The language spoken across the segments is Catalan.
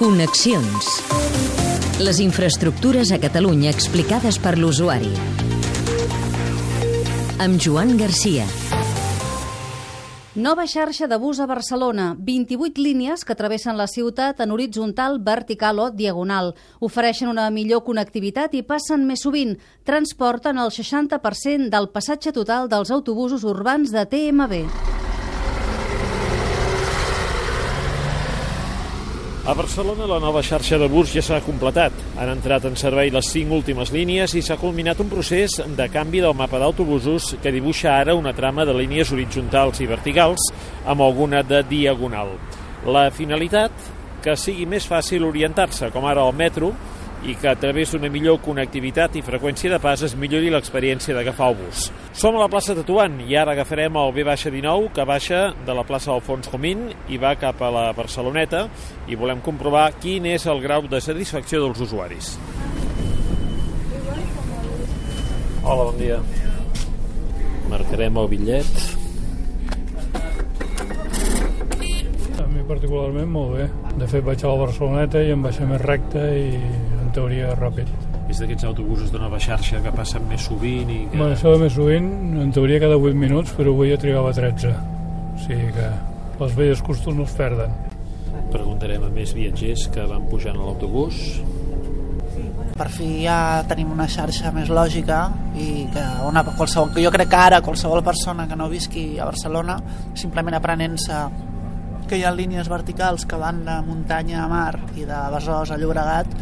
Connexions. Les infraestructures a Catalunya explicades per l'usuari. Amb Joan Garcia. Nova xarxa de bus a Barcelona. 28 línies que travessen la ciutat en horitzontal, vertical o diagonal. Ofereixen una millor connectivitat i passen més sovint. Transporten el 60% del passatge total dels autobusos urbans de TMB. A Barcelona la nova xarxa de bus ja s'ha completat. Han entrat en servei les cinc últimes línies i s'ha culminat un procés de canvi del mapa d'autobusos que dibuixa ara una trama de línies horitzontals i verticals amb alguna de diagonal. La finalitat, que sigui més fàcil orientar-se, com ara al metro, i que a través d'una millor connectivitat i freqüència de pas es millori l'experiència d'agafar el bus. Som a la plaça Tatuant i ara agafarem el B-19 que baixa de la plaça Alfons Comín i va cap a la Barceloneta i volem comprovar quin és el grau de satisfacció dels usuaris. Hola, bon dia. Marcarem el bitllet. A mi particularment molt bé. De fet vaig a la Barceloneta i em baixa més recte i teoria ràpid. És d'aquests autobusos de nova xarxa que passen més sovint i que... Bueno, això de més sovint, en teoria cada 8 minuts, però avui ja trigava 13. O sigui que les velles costos no es perden. Preguntarem a més viatgers que van pujant a l'autobús. per fi ja tenim una xarxa més lògica i que una, qualsevol, que jo crec que ara qualsevol persona que no visqui a Barcelona simplement aprenent-se que hi ha línies verticals que van de muntanya a mar i de Besòs a Llobregat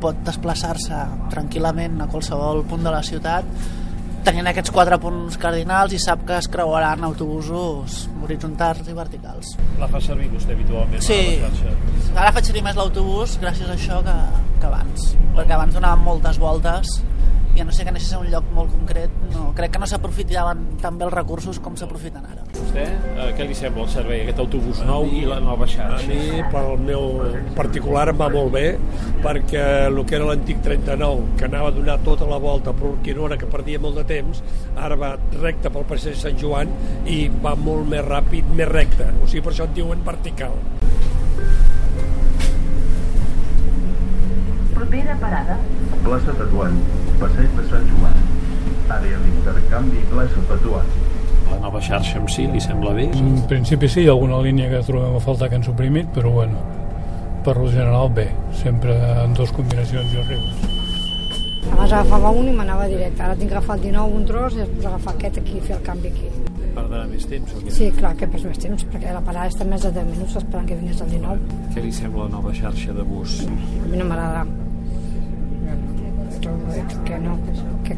pot desplaçar-se tranquil·lament a qualsevol punt de la ciutat tenint aquests quatre punts cardinals i sap que es creuaran autobusos horitzontals i verticals. La fa servir vostè habitualment Sí. a? Ara faig servir més l'autobús gràcies a això que, que abans, perquè abans donàvem moltes voltes i a no ser que anés a un lloc molt concret, no, crec que no s'aprofitaven tan bé els recursos com s'aprofiten ara. Vostè, eh, què li sembla el servei, aquest autobús nou i la nova A xarxa? mi, pel meu particular, em va molt bé, perquè el que era l'antic 39, que anava a donar tota la volta per Urquinona, que perdia molt de temps, ara va recte pel passeig de Sant Joan i va molt més ràpid, més recte. O sigui, per això en diuen vertical. Propera parada. Plaça Tatuant, Passeig de Sant Joan. Àrea d'intercanvi Plaça Tatuant. La nova xarxa en si li sembla bé? En principi sí, hi ha alguna línia que trobem a faltar que han suprimit, però bueno, per lo general bé, sempre en dues combinacions i arribes. Abans agafava un i m'anava directe. Ara tinc que agafar el 19 un tros i després agafar aquest aquí i fer el canvi aquí. Perdrà més temps o què? Sí, clar, que perds més temps, perquè la parada està més de 10 minuts esperant que vingués el 19. Què li sembla la nova xarxa de bus? A mi no m'agrada.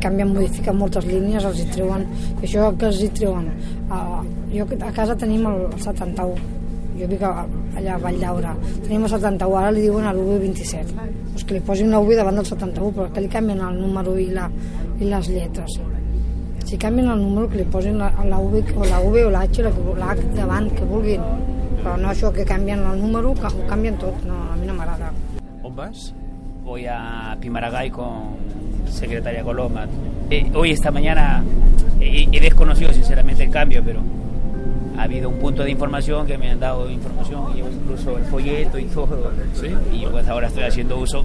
Canvien, modifiquen moltes línies, els hi treuen... I això que els hi treuen... Uh, jo a casa tenim el, el 71, jo vic a, allà a Vall d'Aura. Tenim el 71, ara li diuen a l'UV27. Doncs que li posin una UV davant del 71, però que li canvien el número i, la, i les lletres. Si canvien el número, que li posin la, la UV o la UV o la H, la, que- la H davant, que vulguin. Però no això que canvien el número, que ho canvien tot. No, a mi no m'agrada. On vas? Voy a Pimaragay con secretaria Coloma. Eh, hoy, esta mañana, eh, he desconocido sinceramente el cambio, pero ha habido un punto de información que me han dado información, y incluso el folleto y todo. Sí. Y pues ahora estoy haciendo uso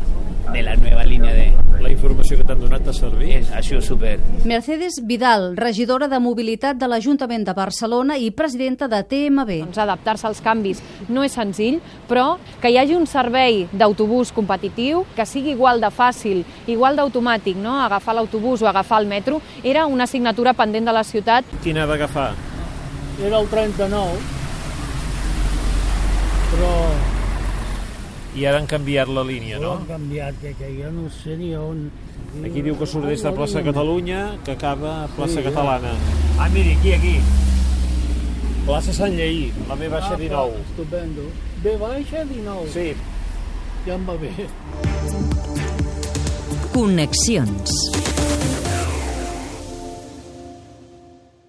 de la nueva línea de... La informació que t'han donat t'ha servit? Es, ha sido súper Mercedes Vidal, regidora de Mobilitat de l'Ajuntament de Barcelona i presidenta de TMB. doncs, adaptar-se als canvis no és senzill, però que hi hagi un servei d'autobús competitiu que sigui igual de fàcil, igual d'automàtic, no? agafar l'autobús o agafar el metro, era una assignatura pendent de la ciutat. Quin ha d'agafar? Era el 39, però I ara han canviat la línia, no? han canviat, que, que jo no sé ni on... Aquí diu que surt des de plaça Catalunya, que acaba a plaça Sí, Catalana. Ah, miri, aquí, aquí. Plaça Sant Lleí, la B baixa 19. Estupendo. B baixa 19. Sí, Ja em va bé. Connexions.